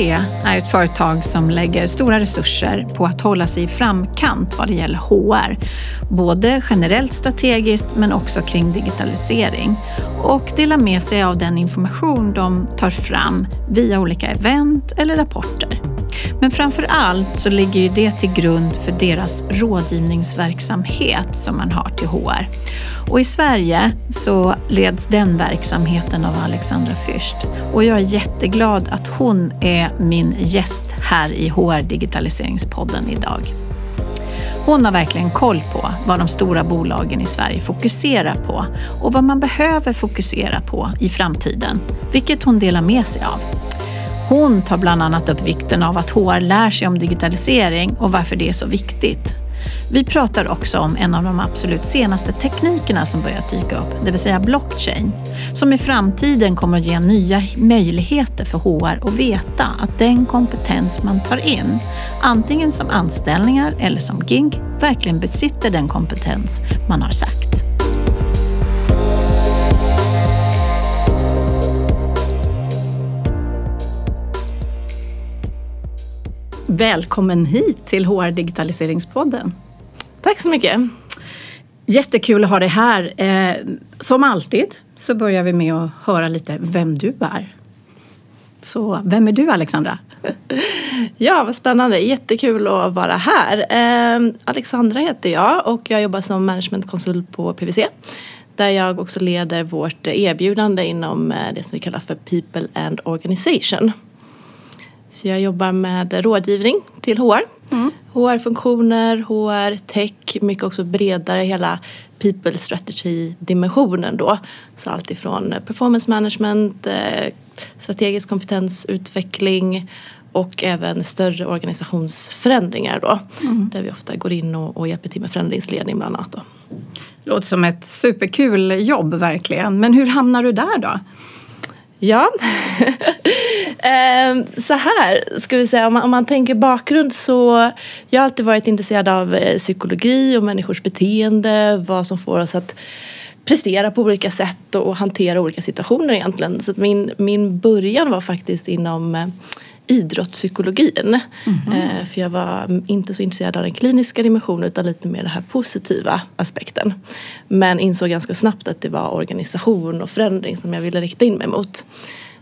PWC är ett företag som lägger stora resurser på att hålla sig i framkant vad det gäller HR. Både generellt strategiskt men också kring digitalisering. Och delar med sig av den information de tar fram via olika event eller rapporter. Men framför allt så ligger ju det till grund för deras rådgivningsverksamhet som man har till HR. Och i Sverige så leds den verksamheten av Alexandra Fürst. Och jag är jätteglad att hon är min gäst här i HR Digitaliseringspodden idag. Hon har verkligen koll på vad de stora bolagen i Sverige fokuserar på och vad man behöver fokusera på i framtiden, vilket hon delar med sig av. Hon tar bland annat upp vikten av att HR lär sig om digitalisering och varför det är så viktigt. Vi pratar också om en av de absolut senaste teknikerna som börjat dyka upp, det vill säga blockchain, som i framtiden kommer att ge nya möjligheter för HR att veta att den kompetens man tar in, antingen som anställningar eller som gig, verkligen besitter den kompetens man har sagt. Välkommen hit till HR Digitaliseringspodden. Tack så mycket. Jättekul att ha dig här. Eh, som alltid så börjar vi med att höra lite vem du är. Så vem är du Alexandra? Ja, vad spännande. Jättekul att vara här. Eh, Alexandra heter jag och jag jobbar som managementkonsult på PWC. Där jag också leder vårt erbjudande inom eh, det som vi kallar för People and Organization. Så jag jobbar med rådgivning till HR. Mm. HR-funktioner, HR, tech, mycket också bredare hela people strategy-dimensionen då. Så allt ifrån performance management, eh, strategisk kompetensutveckling och även större organisationsförändringar då. Mm. Där vi ofta går in och, och hjälper till med förändringsledning bland annat. Då. Låter som ett superkul jobb verkligen. Men hur hamnar du där då? Ja, ehm, så här ska vi säga om man, om man, tänker bakgrund så jag har alltid varit intresserad av eh, psykologi och människors beteende, vad som får oss att prestera på olika sätt och, och hantera olika situationer egentligen. Så min, min början var faktiskt inom eh, idrottspsykologin. Mm -hmm. För jag var inte så intresserad av den kliniska dimensionen utan lite mer den här positiva aspekten. Men insåg ganska snabbt att det var organisation och förändring som jag ville rikta in mig mot.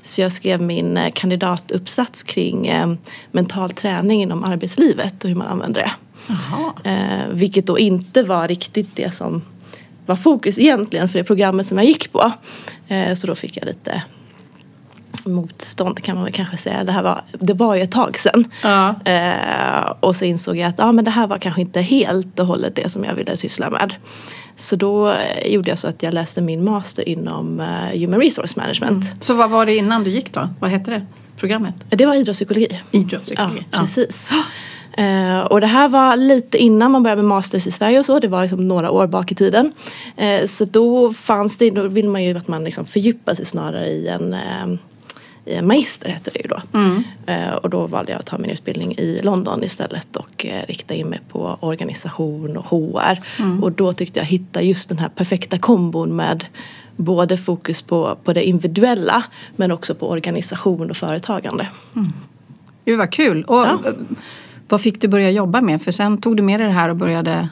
Så jag skrev min eh, kandidatuppsats kring eh, mental träning inom arbetslivet och hur man använder det. Aha. vilket då inte var riktigt det som var fokus egentligen för det programmet som jag gick på. så då fick jag lite motstånd kan man väl kanske säga. Det, här var, det var ju ett tag sedan. Ja. Eh, och så insåg jag att ah, men det här var kanske inte helt och hållet det som jag ville syssla med. Så då eh, gjorde jag så att jag läste min master inom uh, Human Resource Management. Mm. Så vad var det innan du gick då? Vad hette det programmet? Det var idrottspsykologi. Idrottspsykologi. Ja, precis. Ja. Uh, och det här var lite innan man började med masters i Sverige och så. Det var liksom några år bak i tiden. Uh, så då fanns det, då vill man ju att man liksom fördjupar sig snarare i en magister hette det ju då. Mm. Eh, och då valde jag att ta min utbildning i London istället och eh, rikta in mig på organisation och HR. Mm. Och då tyckte jag hitta just den här perfekta kombon med både fokus på, på det individuella men också på organisation och företagande. Mm. Gud vad kul! Och ja. Vad fick du börja jobba med? För sen tog du med dig det här och började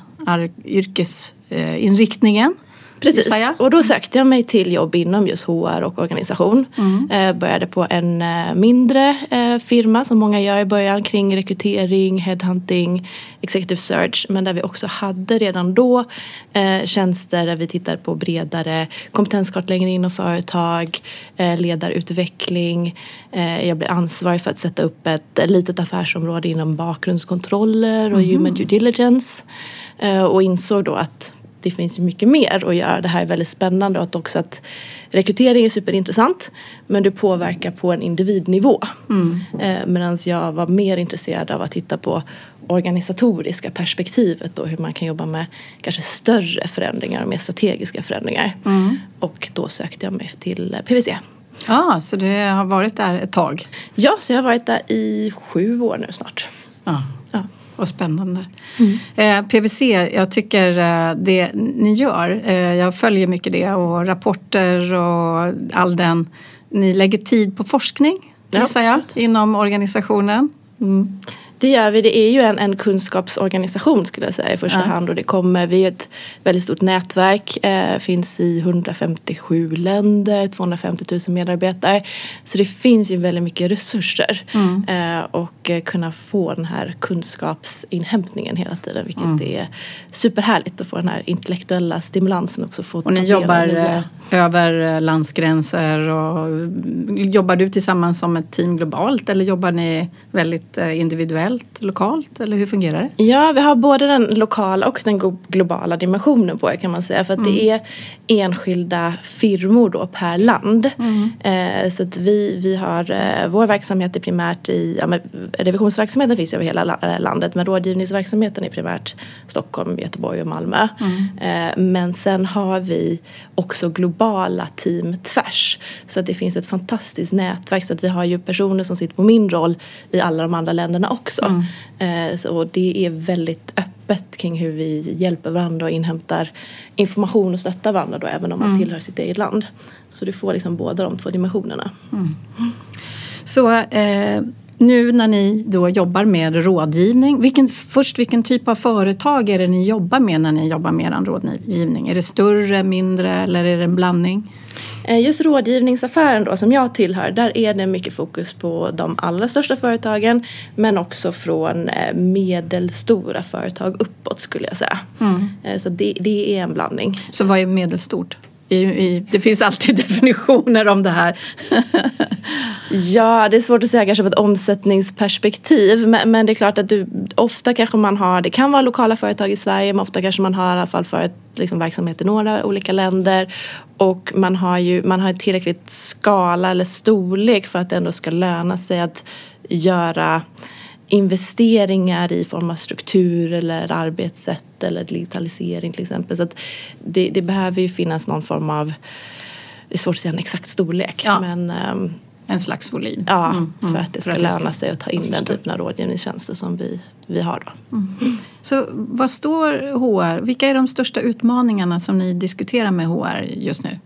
yrkesinriktningen. Precis, och då sökte jag mig till jobb inom just HR och organisation. Mm. Eh, började på en eh, mindre eh, firma som många gör i början kring rekrytering, headhunting, executive search. Men där vi också hade redan då eh, tjänster där vi tittade på bredare kompetenskartläggning inom företag, eh, ledarutveckling. Eh, jag blev ansvarig för att sätta upp ett litet affärsområde inom bakgrundskontroller och mm. human due diligence. Eh, och insåg då att det finns ju mycket mer att göra. Det här är väldigt spännande och att också att rekrytering är superintressant men du påverkar på en individnivå. Mm. Eh, Medan jag var mer intresserad av att titta på organisatoriska perspektivet och hur man kan jobba med kanske större förändringar och mer strategiska förändringar. Mm. Och då sökte jag mig till PWC. Ja, ah, så du har varit där ett tag? Ja, så jag har varit där i sju år nu snart. Ah. Ja. Vad spännande. Mm. Eh, PVC, jag tycker eh, det ni gör, eh, jag följer mycket det och rapporter och all den. Ni lägger tid på forskning gissar jag, inom organisationen. Mm. Det gör vi. Det är ju en, en kunskapsorganisation skulle jag säga i första ja. hand. Och det kommer, vi är ett väldigt stort nätverk. Eh, finns i 157 länder, 250 000 medarbetare. Så det finns ju väldigt mycket resurser. Mm. Eh, och eh, kunna få den här kunskapsinhämtningen hela tiden. Vilket mm. är superhärligt att få den här intellektuella stimulansen också. Få och ni jobbar nya. Eh, över eh, landsgränser och jobbar du tillsammans som ett team globalt eller jobbar ni väldigt individuellt? Nationellt, lokalt eller hur fungerar det? Ja, vi har både den lokala och den globala dimensionen på det kan man säga. För att mm. det är enskilda firmor då per land. Mm. Eh, så att vi, vi har, eh, vår verksamhet är primärt i, ja, men, revisionsverksamheten finns över hela eh, landet men rådgivningsverksamheten är primärt Stockholm, Göteborg och Malmö. Mm. Eh, men sen har vi också globala team tvärs. Så att det finns ett fantastiskt nätverk så att vi har ju personer som sitter på min roll i alla de andra länderna också. Mm. Eh, så det är väldigt öppet kring hur vi hjälper varandra och inhämtar information och stöttar varandra då även om man mm. tillhör sitt eget land. Så du får liksom båda de två dimensionerna. Mm. Så eh, nu när ni då jobbar med rådgivning, vilken, först vilken typ av företag är det ni jobbar med när ni jobbar med er rådgivning? Är det större, mindre eller är det en blandning? Eh, just rådgivningsaffären då som jag tillhör, där är det mycket fokus på de allra största företagen men också från eh, medelstora företag uppåt skulle jag säga. Mm. Eh, så det, det är en blandning. Så vad är medelstort? I, i, det finns alltid definitioner om det här. ja, det är svårt att säga kanske på ett omsättningsperspektiv. Men, men, det är klart att du, ofta kanske man har, det kan vara lokala företag i Sverige men ofta kanske man har i alla fall för ett, liksom, verksamhet i några olika länder. Och man har ju man har tillräckligt skala eller storlek för att det ändå ska löna sig att göra investeringar i form av struktur eller arbetssätt eller digitalisering till exempel. Så det, det behöver ju finnas någon form av, det är svårt att säga en exakt storlek ja. men um, en slags volym. Ja, mm, för mm, att det ska löna sig att ta in den typen av rådgivningstjänster som vi, vi har. Då. Mm. Så vad står HR, vilka är de största utmaningarna som ni diskuterar med HR just nu?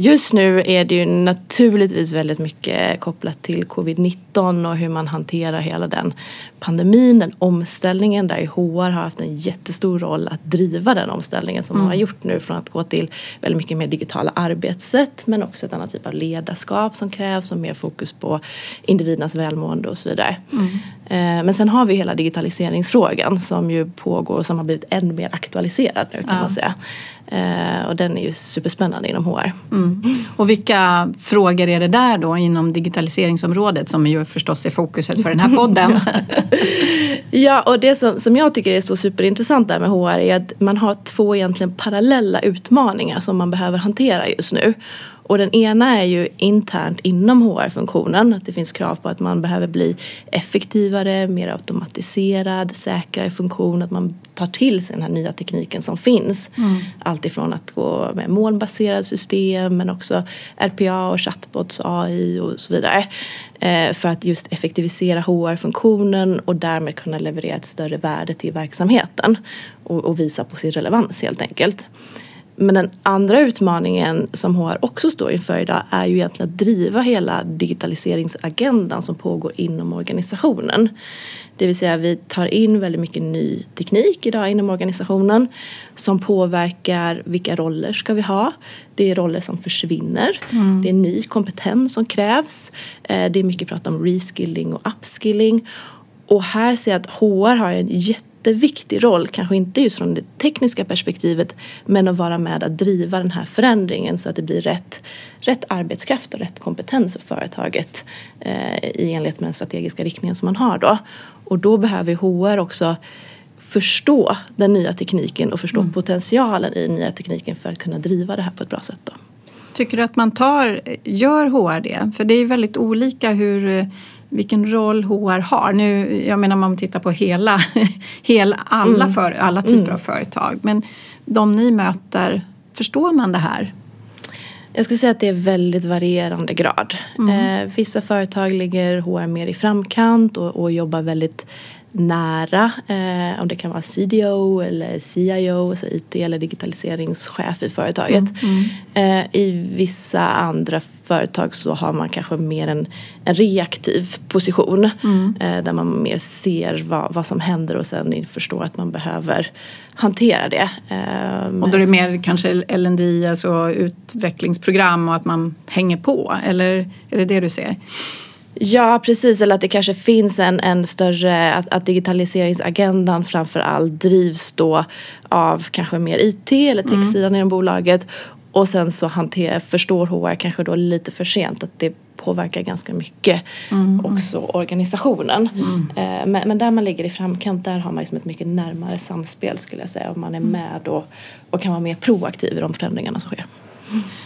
Just nu är det ju naturligtvis väldigt mycket kopplat till covid-19 och hur man hanterar hela den pandemin, den omställningen där HR har haft en jättestor roll att driva den omställningen som mm. man har gjort nu från att gå till väldigt mycket mer digitala arbetssätt men också ett annat typ av ledarskap som krävs och mer fokus på individernas välmående och så vidare. Mm. Eh, men sen har vi hela digitaliseringsfrågan som ju pågår och som har blivit än mer aktualiserad nu kan ja. man säga. Eh, och den är ju superspännande inom HR. Mm. Och vilka frågor är det där då inom digitaliseringsområdet som ju förstås är fokuset för den här podden? ja, och det som, som jag tycker är så superintressant där med HR är att man har två egentligen parallella utmaningar som man behöver hantera just nu. Och den ena är ju internt inom HR-funktionen. Att det finns krav på att man behöver bli effektivare, mer automatiserad, säkrare funktion. Att man tar till sig den här nya tekniken som finns. Mm. Alltifrån att gå med molnbaserade system men också RPA och chatbots, AI och så vidare. Eh, för att just effektivisera HR-funktionen och därmed kunna leverera ett större värde till verksamheten. Och, och visa på sin relevans helt enkelt. Men den andra utmaningen som HR också står inför idag är ju egentligen att driva hela digitaliseringsagendan som pågår inom organisationen. Det vill säga vi tar in väldigt mycket ny teknik idag inom organisationen som påverkar vilka roller ska vi ha. Det är roller som försvinner. Mm. Det är ny kompetens som krävs. Eh, det är mycket prat om reskilling och upskilling. Och här ser jag att HR har en jätte jätteviktig roll, kanske inte just från det tekniska perspektivet men att vara med att driva den här förändringen så att det blir rätt, rätt arbetskraft och rätt kompetens för företaget eh, i enlighet med den strategiska riktningen som man har då. Och då behöver HR också förstå den nya tekniken och förstå mm. potentialen i den nya tekniken för att kunna driva det här på ett bra sätt. Då. Tycker du att man tar, gör HR det? För det är väldigt olika hur vilken roll HR har. Nu, jag menar om man tittar på hela, hela alla, mm. för, alla typer mm. av företag. Men de ni möter, förstår man det här? Jag skulle säga att det är väldigt varierande grad. Mm. Eh, vissa företag ligger HR mer i framkant och, och jobbar väldigt nära. Eh, om det kan vara CDO eller CIO, alltså IT eller digitaliseringschef i företaget. Mm, mm. Eh, I vissa andra företag så har man kanske mer en, en reaktiv position mm. eh, där man mer ser vad, vad som händer och sen förstår att man behöver hantera det. Eh, och då är det mer kanske LND, alltså utvecklingsprogram och att man hänger på eller är det det du ser? Ja precis, eller att det kanske finns en, en större, att, att digitaliseringsagendan framför allt drivs då av kanske mer IT eller mm. techsidan mm. inom bolaget och sen så hanter, förstår HR kanske då lite för sent att det påverkar ganska mycket mm. också organisationen. Mm. Eh, men, men, där man ligger i framkant där har man liksom ett mycket närmare samspel skulle jag säga. Och man är mm. med och, och kan vara mer proaktiv i de förändringarna som sker.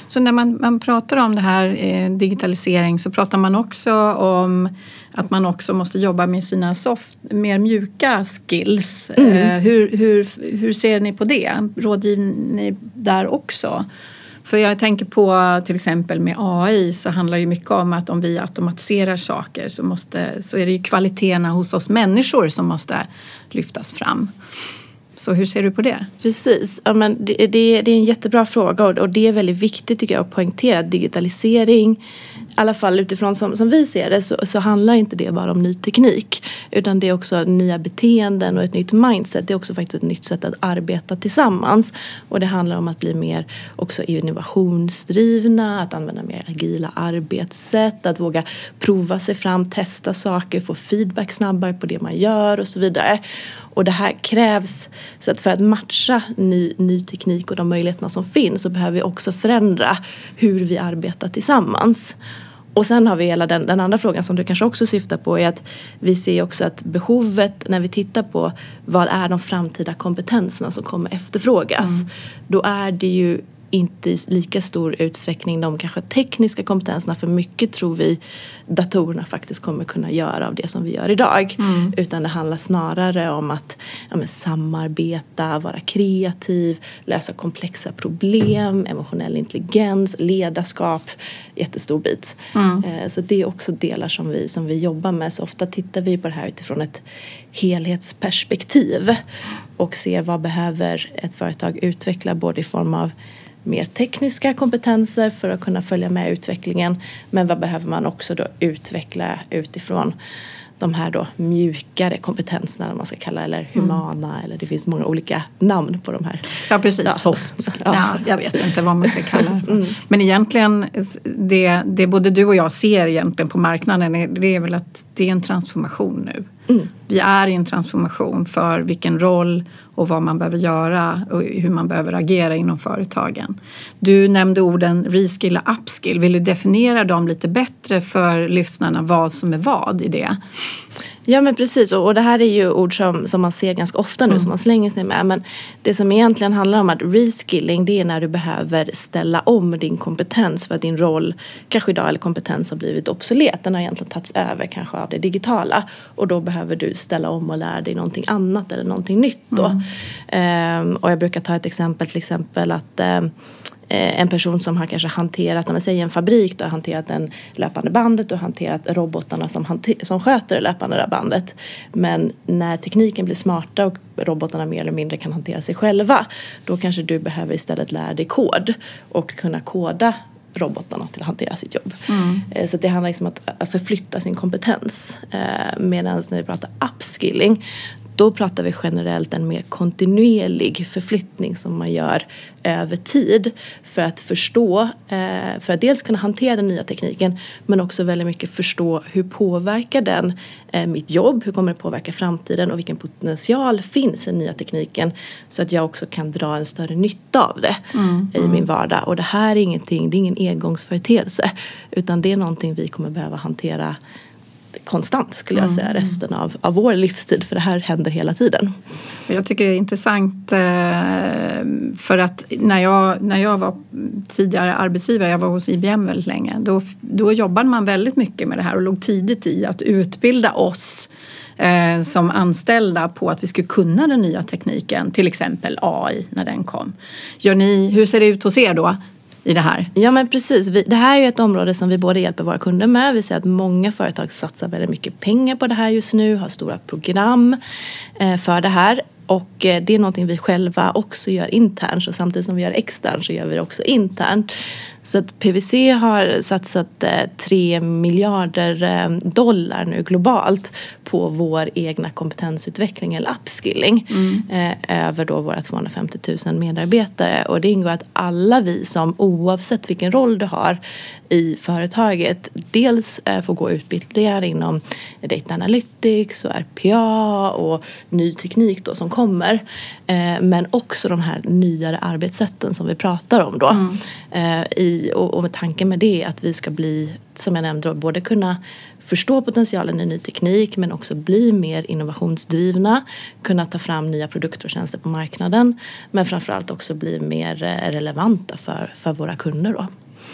Så när man, man pratar om det här eh, digitalisering så pratar man också om att man också måste jobba med sina soft, mer mjuka skills. Mm. Eh, hur, hur, hur ser ni på det? Rådgivning ni där också? För jag tänker på till exempel med AI så handlar det mycket om att om vi automatiserar saker så, måste, så är det ju kvaliteterna hos oss människor som måste lyftas fram. Så hur ser du på det? Precis, ja, men det, det, det är en jättebra fråga och, och, det är väldigt viktigt tycker jag att poängtera. att Digitalisering, i alla fall utifrån som, som vi ser det så, så handlar inte det bara om ny teknik. Utan det är också nya beteenden och ett nytt mindset. Det är också faktiskt ett nytt sätt att arbeta tillsammans. Och det handlar om att bli mer också innovationsdrivna, att använda mer agila arbetssätt, att våga prova sig fram, testa saker, få feedback snabbare på det man gör och så vidare. Och det här krävs, så att för att matcha ny, ny teknik och de möjligheterna som finns så behöver vi också förändra hur vi arbetar tillsammans. Och sen har vi hela den, den, andra frågan som du kanske också syftar på är att vi ser också att behovet när vi tittar på vad är de framtida kompetenserna som kommer efterfrågas. Mm. Då är det ju inte i lika stor utsträckning de kanske tekniska kompetenserna för mycket tror vi datorerna faktiskt kommer kunna göra av det som vi gör idag. Mm. Utan det handlar snarare om att ja, men, samarbeta, vara kreativ, lösa komplexa problem, emotionell intelligens, ledarskap, jättestor bit. Mm. Eh, så det är också delar som vi, som vi jobbar med. Så ofta tittar vi på det här utifrån ett helhetsperspektiv och ser vad behöver ett företag utveckla både i form av mer tekniska kompetenser för att kunna följa med utvecklingen. Men vad behöver man också då utveckla utifrån de här då mjukare kompetenserna, om man ska kalla eller humana mm. eller det finns många olika namn på de här. Ja precis, ja. soft. Ja. ja. jag vet inte vad man ska kalla det mm. Men egentligen, det, det både du och jag ser egentligen på marknaden det är väl att det är en transformation nu. Mm. Vi är i en transformation för vilken roll och vad man behöver göra och hur man behöver agera inom företagen. Du nämnde orden reskill och upskill. Vill du definiera dem lite bättre för lyssnarna vad som är vad i det? Ja men precis och, det här är ju ord som, som man ser ganska ofta nu mm. som man slänger sig med. Men det som egentligen handlar om att reskilling det är när du behöver ställa om din kompetens för att din roll kanske idag eller kompetens har blivit obsolet. Den har egentligen tagits över kanske av det digitala och då behöver du ställa om och lära dig någonting annat eller någonting nytt då. Mm. Um, och jag brukar ta ett exempel till exempel att um, en person som har kanske hanterat, om man säger en fabrik, då har hanterat den löpande bandet och hanterat robotarna som, hanter, som sköter det löpande bandet. Men när tekniken blir smarta och robotarna mer eller mindre kan hantera sig själva då kanske du behöver istället lära dig kod och kunna koda robotarna till att hantera sitt jobb. Mm. Eh, så det handlar liksom om att förflytta sin kompetens. Eh, Medan när vi pratar upskilling då pratar vi generellt en mer kontinuerlig förflyttning som man gör över tid för att förstå, eh, för att dels kunna hantera den nya tekniken men också väldigt mycket förstå hur påverkar den eh, mitt jobb, hur kommer det påverka framtiden och vilken potential finns i den nya tekniken så att jag också kan dra en större nytta av det mm, i mm. min vardag. Och det här är ingenting, det är ingen engångsföreteelse utan det är någonting vi kommer behöva hantera konstant skulle jag säga mm. resten av, av vår livstid för det här händer hela tiden. Jag tycker det är intressant eh, för att när jag, när jag var tidigare arbetsgivare, jag var hos IBM väldigt länge, då, då jobbade man väldigt mycket med det här och låg tidigt i att utbilda oss eh, som anställda på att vi skulle kunna den nya tekniken, till exempel AI när den kom. Gör ni, hur ser det ut hos er då? I det här. Ja men precis. Vi, det här är ju ett område som vi både hjälper våra kunder med. Vi ser att många företag satsar väldigt mycket pengar på det här just nu. Har stora program eh, för det här. Och eh, det är någonting vi själva också gör internt. Så samtidigt som vi gör externt så gör vi det också internt. Så att PWC har satsat 3 eh, miljarder eh, dollar nu globalt på vår egna kompetensutveckling eller upskilling mm. över då våra 250 000 medarbetare. Och det ingår att alla vi som oavsett vilken roll du har i företaget dels eh, får gå utbildningar inom data analytics och RPA och ny teknik då som kommer. Eh, men också de här nyare arbetssätten som vi pratar om då. Mm. Eh, i, och, och med tanken med det att vi ska bli, som jag nämnde, både kunna förstå potentialen i ny teknik men också bli mer innovationsdrivna, kunna ta fram nya produkter och tjänster på marknaden men framförallt också bli mer relevanta för, för våra kunder. Då.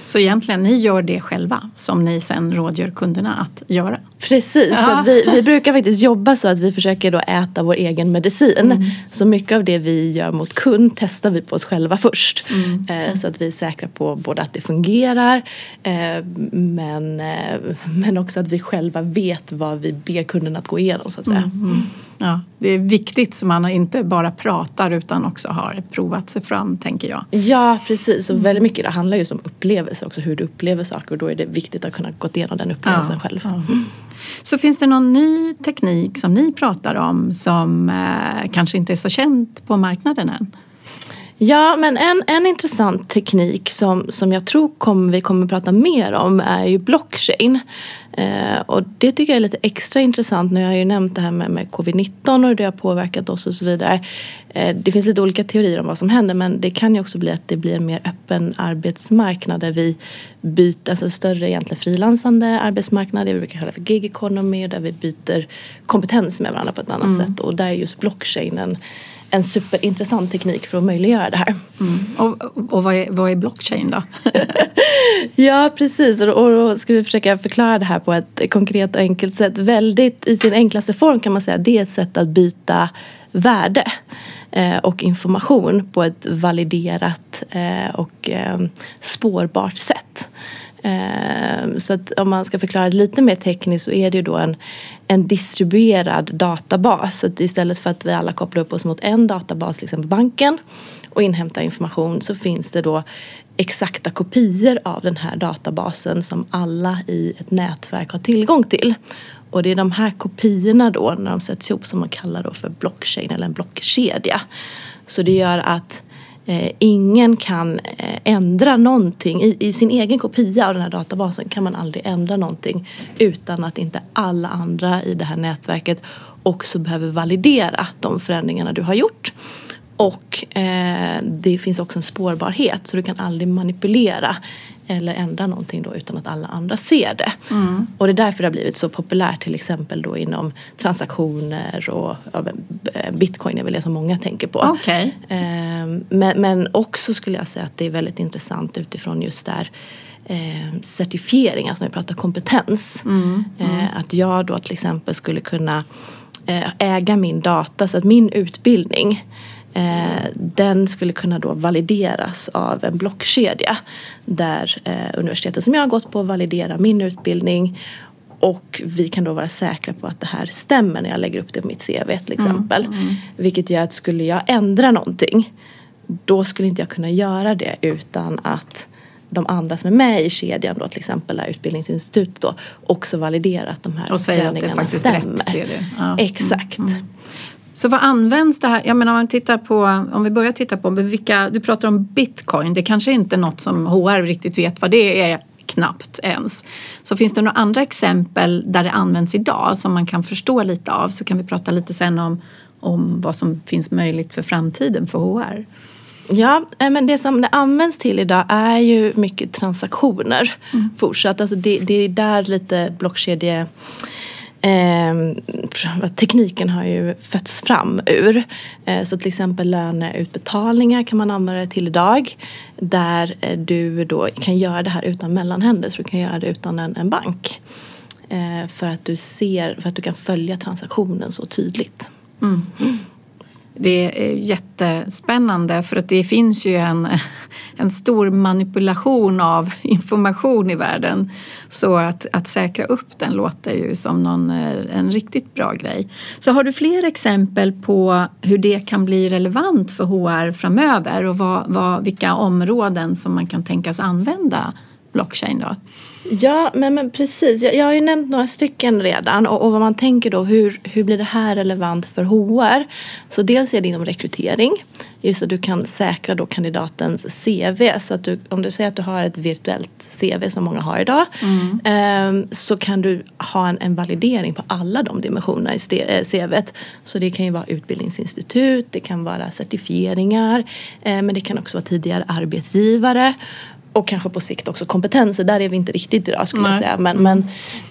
Så egentligen, ni gör det själva som ni sen rådgör kunderna att göra? Precis, ja. vi, vi brukar faktiskt jobba så att vi försöker då äta vår egen medicin. Mm. Så mycket av det vi gör mot kund testar vi på oss själva först. Mm. Eh, så att vi är säkra på både att det fungerar eh, men, eh, men också att vi själva vet vad vi ber kunden att gå igenom så att säga. Mm. Ja, det är viktigt så man inte bara pratar utan också har provat sig fram tänker jag. Ja precis och väldigt mycket det handlar just om upplevelse också hur du upplever saker och då är det viktigt att kunna gå igenom den upplevelsen ja, själv. Ja. Så finns det någon ny teknik som ni pratar om som eh, kanske inte är så känd på marknaden än? Ja, men en, en intressant teknik som, som jag tror kom, vi kommer prata mer om är ju blockchain. Eh, och det tycker jag är lite extra intressant. Nu har jag ju nämnt det här med, med covid-19 och hur det har påverkat oss och så vidare. Eh, det finns lite olika teorier om vad som händer men det kan ju också bli att det blir en mer öppen arbetsmarknad där vi byter, alltså större egentligen frilansande arbetsmarknad, det vi brukar kalla för gig economy där vi byter kompetens med varandra på ett annat mm. sätt och där är just blockchainen en superintressant teknik för att möjliggöra det här. Mm. Och, och vad, är, vad är blockchain då? ja precis och, och då ska vi försöka förklara det här på ett konkret och enkelt sätt. Väldigt i sin enklaste form kan man säga det är ett sätt att byta värde eh, och information på ett validerat eh, och eh, spårbart sätt. Ehm, så att om man ska förklara det lite mer tekniskt så är det ju då en, en distribuerad databas. Så att istället för att vi alla kopplar upp oss mot en databas, liksom till exempel banken och inhämtar information så finns det då exakta kopior av den här databasen som alla i ett nätverk har tillgång till. Och det är de här kopiorna då när de sätts ihop som man kallar då för blockchain eller en blockkedja. Så det gör att eh, ingen kan eh, ändra någonting. I, I, sin egen kopia av den här databasen kan man aldrig ändra någonting utan att inte alla andra i det här nätverket också behöver validera de förändringarna du har gjort. Och eh, det finns också en spårbarhet så du kan aldrig manipulera eller ändra någonting då utan att alla andra ser det. Mm. Och det är därför det har blivit så populärt till exempel då inom transaktioner och ja, bitcoin är väl det som många tänker på. Okay. Eh, men, men också skulle jag säga att det är väldigt intressant utifrån just där eh, certifiering, alltså när vi pratar kompetens. Mm. Mm. Eh, att jag då till exempel skulle kunna eh, äga min data så att min utbildning Eh, den skulle kunna då valideras av en blockkedja där eh, universitetet som jag har gått på validerar min utbildning och vi kan då vara säkra på att det här stämmer när jag lägger upp det på mitt CV till exempel. Mm, mm. Vilket gör att skulle jag ändra någonting då skulle inte jag kunna göra det utan att de andra som är med i kedjan då till exempel Utbildningsinstitutet då också validerar att de här och säger att det faktiskt stämmer. Rätt, det det. Ja. Exakt. Mm, mm. Så vad används det här? Jag menar om, man tittar på, om vi börjar titta på vilka, du pratar om bitcoin, det kanske inte är något som HR riktigt vet vad det är knappt ens. Så finns det några andra exempel där det används idag som man kan förstå lite av så kan vi prata lite sen om, om vad som finns möjligt för framtiden för HR. Ja, eh, men det som det används till idag är ju mycket transaktioner mm. fortsatt. Alltså det, det är där lite blockkedje Eh, tekniken har ju fötts fram ur. Eh, så till exempel löneutbetalningar kan man använda det till idag. Där eh, du då kan göra det här utan mellanhänder, så du kan göra det utan en, en bank. Eh, för att du ser, för att du kan följa transaktionen så tydligt. Mm. Mm det är jättespännande för att det finns ju en, en stor manipulation av information i världen. Så att, att säkra upp den låter ju som någon, eh, en riktigt bra grej. Så har du fler exempel på hur det kan bli relevant för HR framöver och vad, vad, vilka områden som man kan tänkas använda blockchain då? Ja, men, men precis. Jag, jag har ju nämnt några stycken redan och, och vad man tänker då, hur, hur blir det här relevant för HR? Så dels är det inom rekrytering, just att du kan säkra då kandidatens CV. Så att du, om du säger att du har ett virtuellt CV som många har idag mm. eh, så kan du ha en, en, validering på alla de dimensionerna i eh, CVt. Så det kan ju vara utbildningsinstitut, det kan vara certifieringar, eh, men det kan också vara tidigare arbetsgivare och kanske på sikt också kompetenser. Där är vi inte riktigt idag skulle Nej. jag säga. Men, men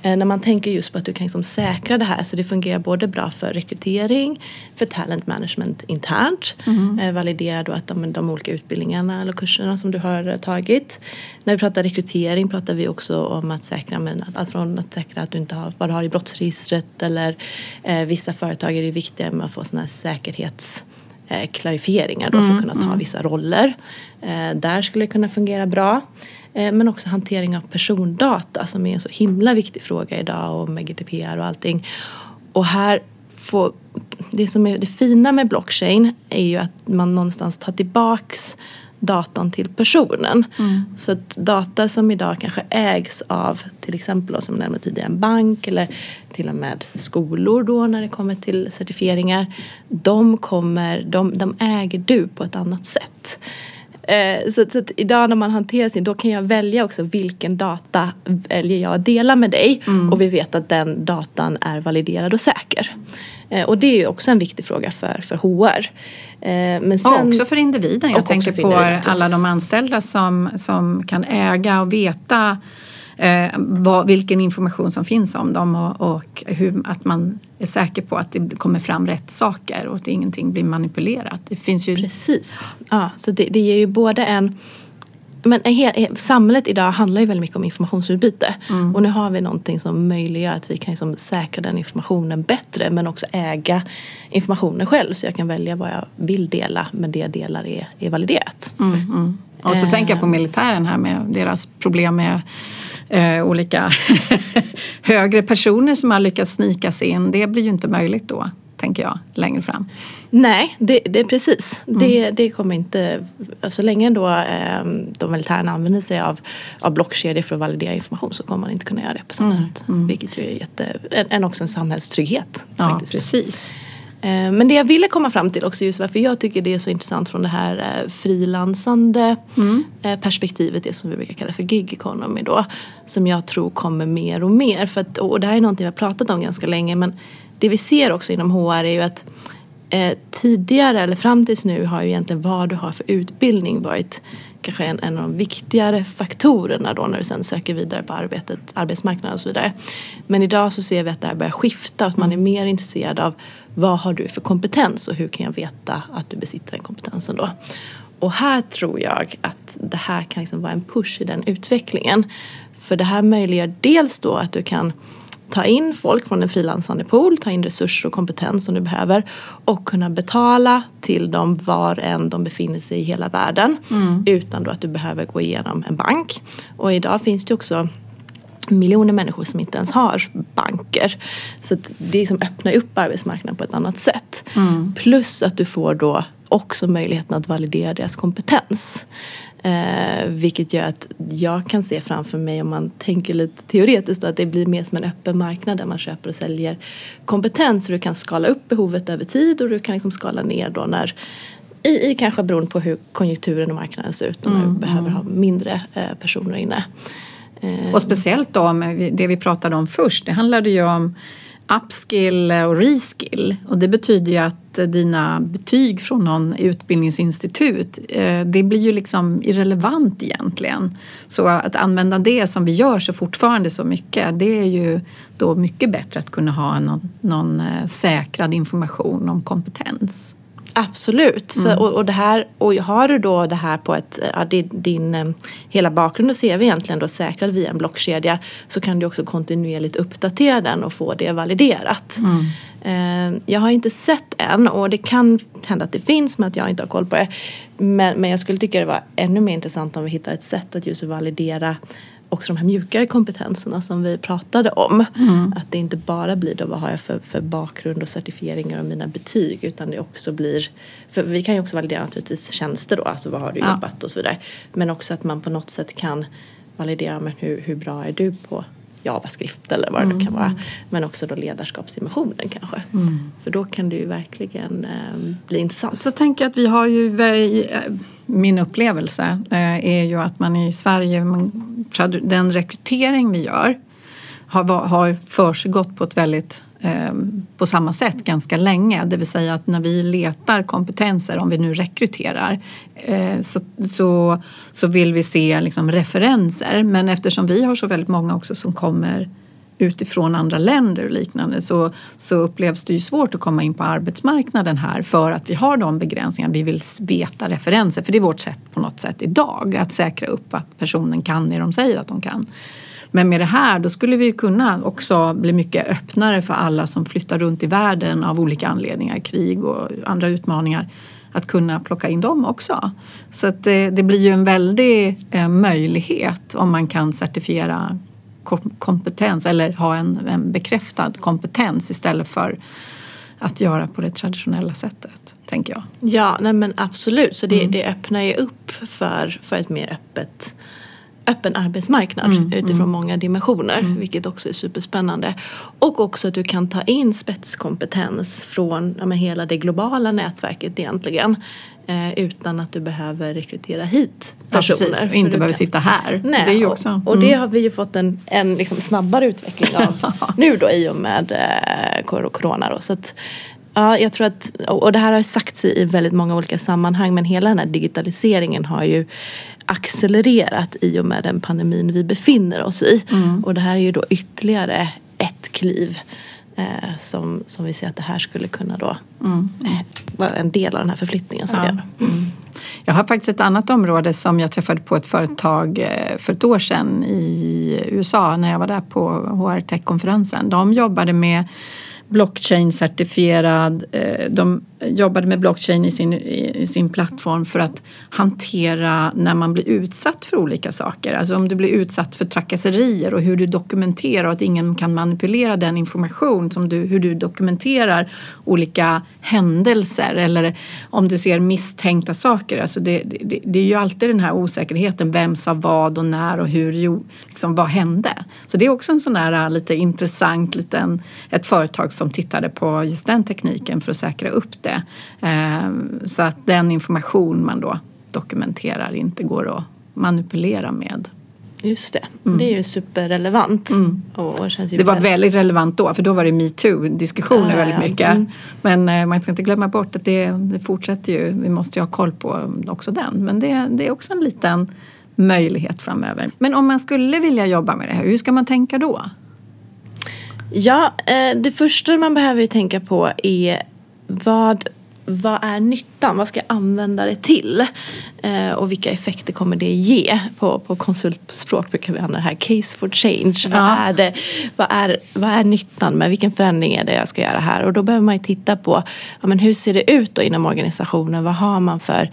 eh, när man tänker just på att du kan liksom säkra det här så det fungerar både bra för rekrytering, för talent management internt. Mm. Eh, validera då att de, de olika utbildningarna eller kurserna som du har tagit. När vi pratar rekrytering pratar vi också om att säkra men allt från att säkra att du inte har vad du har i brottsregistret eller eh, vissa företag är det viktiga med att få sådana här säkerhets eh, klarifieringar då för att kunna ta mm. vissa roller. Eh, där skulle det kunna fungera bra. Eh, men också hantering av persondata som är en så himla viktig fråga idag och med GDPR och allting. Och här får, det som är det fina med blockchain är ju att man någonstans tar tillbaks datan till personen. Mm. Så att data som idag kanske ägs av till exempel som jag nämnde tidigare en bank eller till och med skolor då när det kommer till certifieringar. De, kommer, de, de äger du på ett annat sätt. Eh, så, så idag när man hanterar sin, då kan jag välja också vilken data väljer jag att dela med dig mm. och vi vet att den datan är validerad och säker. Eh, och det är ju också en viktig fråga för, för HR. Eh, men sen, och också för individen. Jag tänker på alla de anställda som, som kan äga och veta eh, vad, vilken information som finns om dem och, och hur, att man är säker på att det kommer fram rätt saker och att ingenting blir manipulerat. Det finns ju... Precis. Ja, så det, det ger ju både en men samhället idag handlar ju väldigt mycket om informationsutbyte. Mm. Och nu har vi någonting som möjliggör att vi kan liksom säkra den informationen bättre men också äga informationen själv. Så jag kan välja vad jag vill dela men det jag delar är, är validerat. Mm, mm. Och så eh. tänker jag på militären här med deras problem med eh, olika högre personer som har lyckats snika sig in. Det blir ju inte möjligt då tänker jag, längre fram. Nej, det, det är precis. Mm. Det, det kommer inte... Så länge då eh, de militärerna använder sig av, av blockkedjor för att validera information så kommer man inte kunna göra det på samma mm. sätt. Mm. Vilket ju är jätte, en, också en samhällstrygghet. Ja, faktiskt. precis. Eh, men det jag ville komma fram till också just varför jag tycker det är så intressant från det här eh, frilansande mm. Eh, perspektivet, det som vi brukar kalla för gig economy då. Som jag tror kommer mer och mer. För att, och det här är någonting vi har pratat om ganska länge men det vi ser också inom HR är ju att eh, tidigare eller fram tills nu har ju egentligen vad du har för utbildning varit kanske en, en av de viktigare faktorerna då när du sen söker vidare på arbetet, arbetsmarknaden och så vidare. Men idag så ser vi att det här börjar skifta och att man är mer intresserad av vad har du för kompetens och hur kan jag veta att du besitter den kompetensen då. Och här tror jag att det här kan liksom vara en push i den utvecklingen. För det här möjliggör dels då att du kan ta in folk från en frilansande pool, ta in resurser och kompetens som du behöver och kunna betala till dem var än de befinner sig i hela världen mm. utan då att du behöver gå igenom en bank. Och idag finns det också miljoner människor som inte ens har banker. Så det liksom öppnar upp arbetsmarknaden på ett annat sätt. Mm. Plus att du får då också möjligheten att validera deras kompetens. Eh, vilket gör att jag kan se framför mig om man tänker lite teoretiskt då, att det blir mer som en öppen marknad där man köper och säljer kompetens. Så du kan skala upp behovet över tid och du kan liksom skala ner då när i, i kanske beroende på hur konjunkturen och marknaden ser ut och mm, du behöver mm. ha mindre eh, personer inne. Eh. Och speciellt då med det vi pratade om först, det handlade ju om upskill och reskill. Och det betyder ju att dina betyg från någon utbildningsinstitut, eh, det blir ju liksom irrelevant egentligen. Så att använda det som vi gör så fortfarande så mycket, det är ju då mycket bättre att kunna ha någon, någon eh, säkrad information om kompetens. Absolut. Så, och, och, det här, och har du då det här på ett, ja, din, din eh, hela bakgrund och CV egentligen då säkrad via en blockkedja så kan du också kontinuerligt uppdatera den och få det validerat. Mm. Eh, jag har inte sett än och det kan hända att det finns men att jag inte har koll på det. Men, men jag skulle tycka det var ännu mer intressant om vi hittar ett sätt att just validera också de här mjukare kompetenserna som vi pratade om. Mm. Att det inte bara blir då vad har jag för, för bakgrund och certifieringar och mina betyg utan det också blir, för vi kan ju också validera naturligtvis tjänster då, alltså vad har du ja. jobbat och så vidare. Men också att man på något sätt kan validera men hur, hur bra är du på JavaScript eller vad det mm. kan vara. Men också då ledarskapsinnovationen kanske. Mm. För då kan det ju verkligen eh, bli intressant. Så tänker jag att vi har ju min upplevelse eh, är ju att man i Sverige, den rekrytering vi gör har, har försiggått på ett väldigt eh, på samma sätt ganska länge. Det vill säga att när vi letar kompetenser, om vi nu rekryterar, eh, så, så, så vill vi se liksom referenser. Men eftersom vi har så väldigt många också som kommer utifrån andra länder och liknande så, så upplevs det ju svårt att komma in på arbetsmarknaden här för att vi har de begränsningarna. Vi vill veta referenser för det är vårt sätt på något sätt idag att säkra upp att personen kan det de säger att de kan. Men med det här då skulle vi kunna också bli mycket öppnare för alla som flyttar runt i världen av olika anledningar, krig och andra utmaningar att kunna plocka in dem också. Så att det, det blir ju en väldig eh, möjlighet om man kan certifiera kompetens eller ha en, en bekräftad kompetens istället för att göra på det traditionella sättet, tänker jag. Ja, nej men absolut. Så det, mm. det öppnar ju upp för, för ett mer öppet öppen arbetsmarknad mm, utifrån mm. många dimensioner mm. vilket också är superspännande. Och också att du kan ta in spetskompetens från ja, hela det globala nätverket egentligen eh, utan att du behöver rekrytera hit personer. Ja, precis. Och inte behöver sitta här. Nej, det är ju också, och, och det mm. har vi ju fått en, en liksom snabbare utveckling av nu då i och med eh, corona. Då. Så att, Ja, jag tror att, och det här har sagts i väldigt många olika sammanhang men hela den här digitaliseringen har ju accelererat i och med den pandemin vi befinner oss i. Mm. Och det här är ju då ytterligare ett kliv eh, som, som vi ser att det här skulle kunna då mm. eh, vara en del av den här förflyttningen som ja. gör. Mm. Jag har faktiskt ett annat område som jag träffade på ett företag eh, för ett år sedan i USA när jag var där på HR Tech-konferensen. De jobbade med blockchain-certifierad. Eh, de jobbade med blockchain i sin, i sin plattform för att hantera när man blir utsatt för olika saker. Alltså om du blir utsatt för trakasserier och hur du dokumenterar och att ingen kan manipulera den information som du, hur du dokumenterar olika händelser eller om du ser misstänkta saker. Alltså det, det, det är ju alltid den här osäkerheten. Vem sa vad och när och hur, jo, liksom, vad hände? Så det är också en sån här äh, lite intressant liten, ett företag som tittade på just den tekniken för att säkra upp det det. Ehm, så att den information man då dokumenterar inte går att manipulera med. Just det, mm. det är ju superrelevant. Mm. Och, och det var väldigt relevant då för då var det metoo-diskussioner ja, väldigt mycket. Mm. Men eh, man ska inte glömma bort att det, det fortsätter ju, vi måste ju ha koll på också den. Men det, det är också en liten möjlighet framöver. Men om man skulle vilja jobba med det här, hur ska man tänka då? Ja, eh, det första man behöver tänka på är vad, vad är nyttan? Vad ska jag använda det till? Eh, och vilka effekter kommer det ge? På, på konsultspråk brukar vi använda det här case for change. Ja. Vad, är det, vad, är, vad är nyttan med vilken förändring är det jag ska göra här? Och då behöver man ju titta på ja, men hur ser det ut då inom organisationen? Vad har man för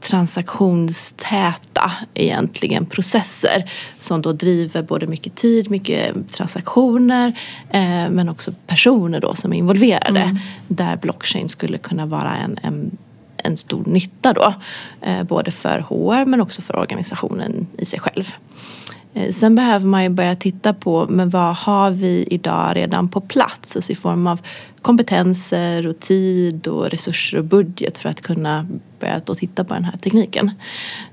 transaktionstäta egentligen processer som då driver både mycket tid, mycket transaktioner eh, men också personer då som är involverade mm. där blockchain skulle kunna vara en, en, en stor nytta då eh, både för HR men också för organisationen i sig själv. Eh, sen behöver man ju börja titta på men vad har vi idag redan på plats alltså i form av kompetenser och tid och resurser och budget för att kunna börja då titta på den här tekniken.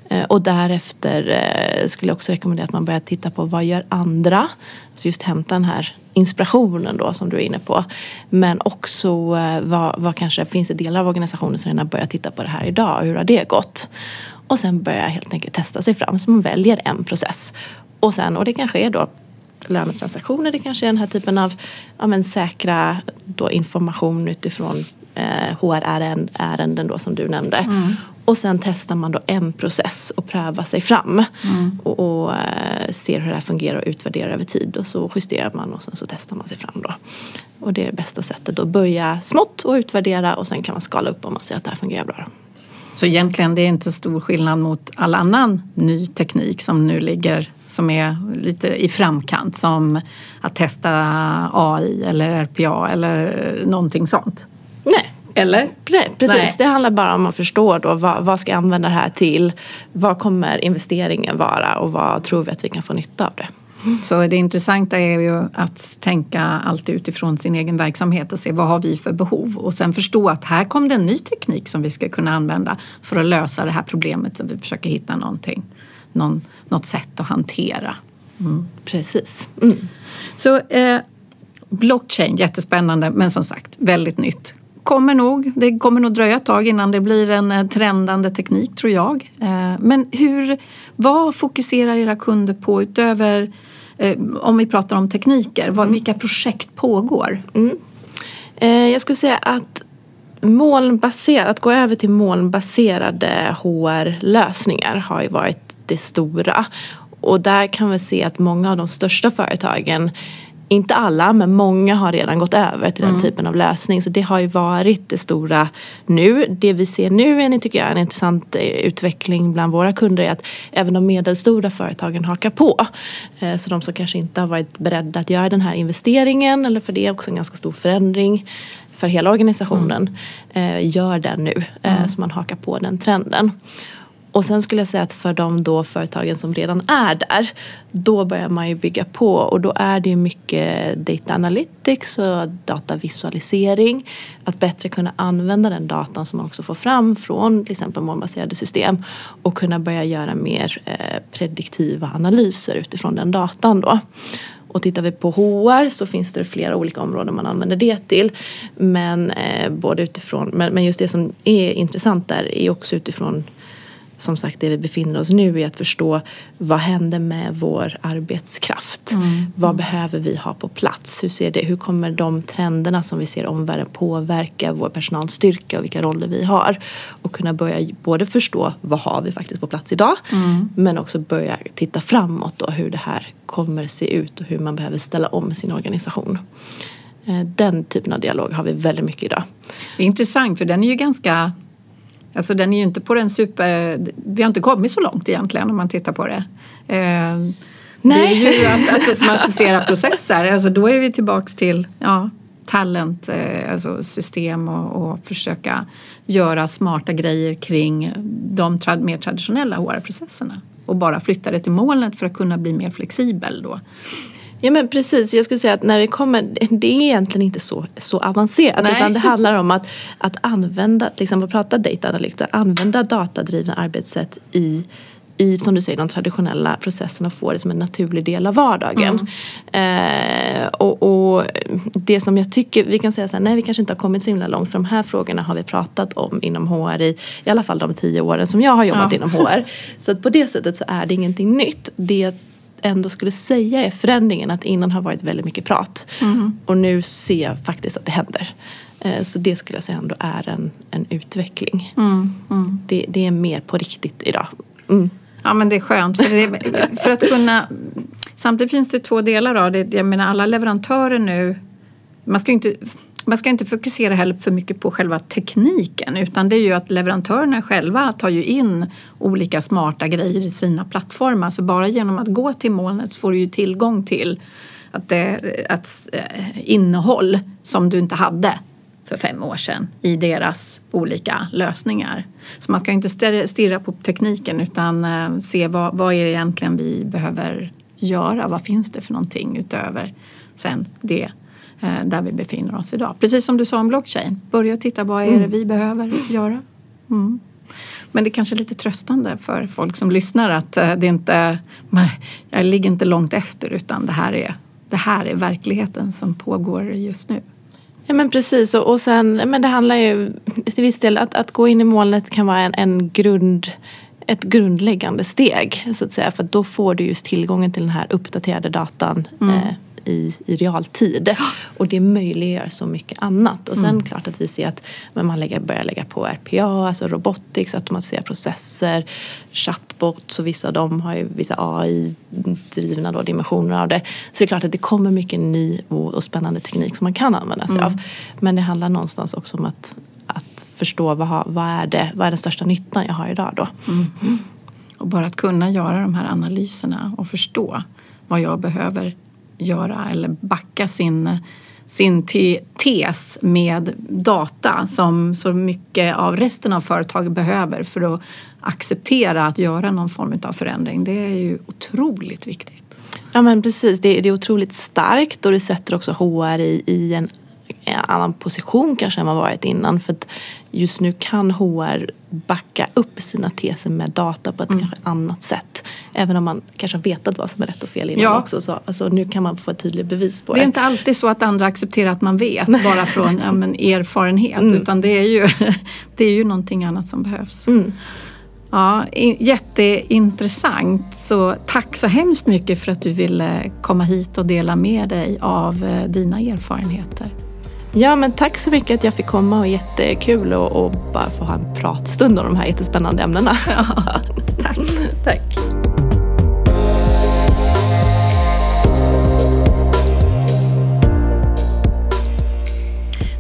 Eh, och därefter eh, skulle jag också rekommendera att man börjar titta på vad gör andra? Alltså just hämta den här inspirationen då som du är inne på. Men också vad, vad kanske finns det delar av organisationen som redan börjar titta på det här idag? Hur har det gått? Och sen börja helt enkelt testa sig fram så man väljer en process och sen, och det kanske är då lönetransaktioner, det kanske är den här typen av ja, men säkra då information utifrån eh, HR-ärenden då som du nämnde. Mm. Och sen testar man då en process och prövar sig fram. Mm. Och, och eh, ser hur det här fungerar och utvärderar över tid. Och så justerar man och sen så testar man sig fram då. Och det är det bästa sättet att börja smått och utvärdera och sen kan man skala upp om man ser att det här fungerar bra. Så egentligen det är inte stor skillnad mot all annan ny teknik som nu ligger som är lite i framkant som att testa AI eller RPA eller någonting sånt. Nej, Eller? Nej, precis. Nej. Det handlar bara om att förstå då vad, vad ska jag använda det här till? Vad kommer investeringen vara och vad tror vi att vi kan få nytta av det? Så det intressanta är ju att tänka alltid utifrån sin egen verksamhet och se vad har vi för behov och sen förstå att här kom det en ny teknik som vi ska kunna använda för att lösa det här problemet så vi försöker hitta någonting, någon, något sätt att hantera. Precis. Mm. Så eh, blockchain, jättespännande men som sagt väldigt nytt. Kommer nog, det kommer nog dröja ett tag innan det blir en eh, trendande teknik tror jag. Eh, men hur, vad fokuserar era kunder på utöver om vi pratar om tekniker? Vad, Vilka projekt pågår? Eh, jag skulle säga att molnbaserat, att gå över till molnbaserade HR-lösningar har ju varit det stora. Och där kan vi se att många av de största företagen inte alla, men många har redan gått över till den typen av lösning. Så det har ju varit det stora nu. Det vi ser nu är, tycker jag, en intressant eh, utveckling bland våra kunder är att även de medelstora företagen hakar på. Eh, Så de som kanske inte har varit beredda att göra den här investeringen, eller för det är också en ganska stor förändring för hela organisationen, eh, gör den nu. Eh, Så man hakar på den trenden. Och sen skulle jag säga att för de då företagen som redan är där, då börjar man ju bygga på och då är det ju mycket data analytics och datavisualisering. Att bättre kunna använda den datan som man också får fram från till exempel molnbaserade system och kunna börja göra mer eh, prediktiva analyser utifrån den datan då. Och tittar vi på HR så finns det flera olika områden man använder det till. Men, eh, både utifrån, men, men just det som är intressant där är också utifrån som sagt det vi befinner oss nu i att förstå vad händer med vår arbetskraft? Vad behöver vi ha på plats? Hur, ser det, hur kommer de trenderna som vi ser omvärlden påverka vår personalstyrka och vilka roller vi har? Och kunna börja både förstå vad har vi faktiskt på plats idag men också börja titta framåt då hur det här kommer se ut och hur man behöver ställa om sin organisation. Eh, Den typen av dialog har vi väldigt mycket idag. Det är intressant för den är ju ganska Alltså den är ju inte på den super... Vi har inte kommit så långt egentligen om man tittar på det. Eh, Det är ju att, automatisera processer. Alltså då är vi tillbaks till ja, talent, eh, alltså system och, och försöka göra smarta grejer kring de trad, mer traditionella HR-processerna. Och bara flytta det till molnet för att kunna bli mer flexibel då. Ja men precis, jag skulle säga att när det kommer, det är egentligen inte så, så avancerat Nej. utan det handlar om att, att använda, till exempel prata data analytics, att använda datadrivna arbetssätt i i, som du säger, de traditionella processerna och få det som en naturlig del av vardagen. Eh, och, och det som jag tycker, vi kan säga så här, nej vi kanske inte har kommit så himla långt för de här frågorna har vi pratat om inom HR i, i alla fall de tio åren som jag har jobbat Ja. inom HR. Så att på det sättet så är det ingenting nytt. Det ändå skulle säga är förändringen att innan har varit väldigt mycket prat och nu ser jag faktiskt att det händer. Eh, Så det skulle jag säga ändå är en, en utveckling. Det, det är mer på riktigt idag. Mm. Ja men det är skönt för, det, för att kunna... Samtidigt finns det två delar av det. Jag menar alla leverantörer nu... Man ska ju inte, man ska inte fokusera heller för mycket på själva tekniken utan det är ju att leverantörerna själva tar ju in olika smarta grejer i sina plattformar. Så bara genom att gå till molnet får du ju tillgång till att det, att, eh, innehåll som du inte hade för fem år sedan i deras olika lösningar. Så man ska inte stirra- på tekniken utan eh, se vad, vad är det egentligen vi behöver göra? Vad finns det för någonting utöver sen det där vi befinner oss idag? Precis som du sa om blockchain. Börja titta vad är det vi behöver göra? Mm. Men det är kanske är lite tröstande för folk som lyssnar att eh, det inte, nej, jag ligger inte långt efter utan det här är, det här är verkligheten som pågår just nu. Ja men precis och, och sen, men det handlar ju till viss del att, att gå in i molnet kan vara en, en grund ett grundläggande steg så att säga för att då får du just tillgången till den här uppdaterade datan eh, i, i realtid. Och det möjliggör så mycket annat. Och sen mm. klart att vi ser att men man lägger, börjar lägga på RPA, alltså robotics, automatisera processer, chatbots och vissa av dem har ju vissa AI-drivna dimensioner av det. Så det är klart att det kommer mycket ny och, och spännande teknik som man kan använda sig mm. av. Men det handlar någonstans också om att, att förstå vad, vad, är det, vad är den största nyttan jag har idag då. Mm. Och bara att kunna göra de här analyserna och förstå vad jag behöver göra eller backa sin, sin te tes med data som så mycket av resten av företaget behöver för att acceptera att göra någon form av förändring. Det är ju otroligt viktigt. Ja men precis, det är, det är otroligt starkt och det sätter också HR i, i en en annan position kanske än man varit innan. För att just nu kan HR backa upp sina teser med data på ett mm. kanske annat sätt. Även om man kanske har vetat vad som är rätt och fel innan ja. också. Så alltså, nu kan man få ett tydligt bevis på det. Det är inte alltid så att andra accepterar att man vet bara från ja, men, erfarenhet. Mm. Utan det är, ju, det är ju någonting annat som behövs. Mm. Ja, jätteintressant. Så tack så hemskt mycket för att du ville komma hit och dela med dig av eh, dina erfarenheter. Ja, men tack så mycket att jag fick komma och jättekul och, och bara få ha en pratstund om de här jättespännande ämnena. Ja, tack. tack.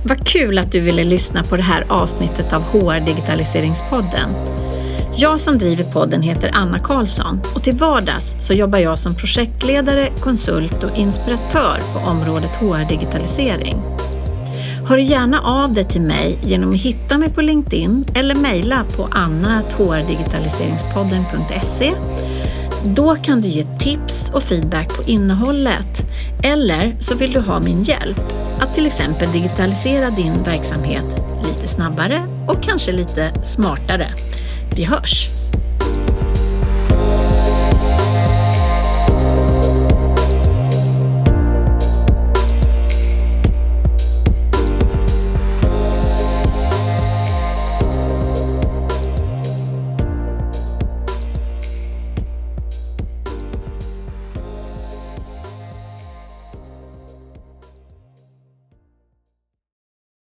Vad kul att du ville lyssna på det här avsnittet av HR Digitaliseringspodden. Jag som driver podden heter Anna Karlsson och till vardags så jobbar jag som projektledare, konsult och inspiratör på området HR Digitalisering. Hör gärna av dig till mig genom att hitta mig på LinkedIn eller mejla på anna.hrdigitaliseringspodden.se. Då kan du ge tips och feedback på innehållet. Eller så vill du ha min hjälp att till exempel digitalisera din verksamhet lite snabbare och kanske lite smartare. Vi hörs!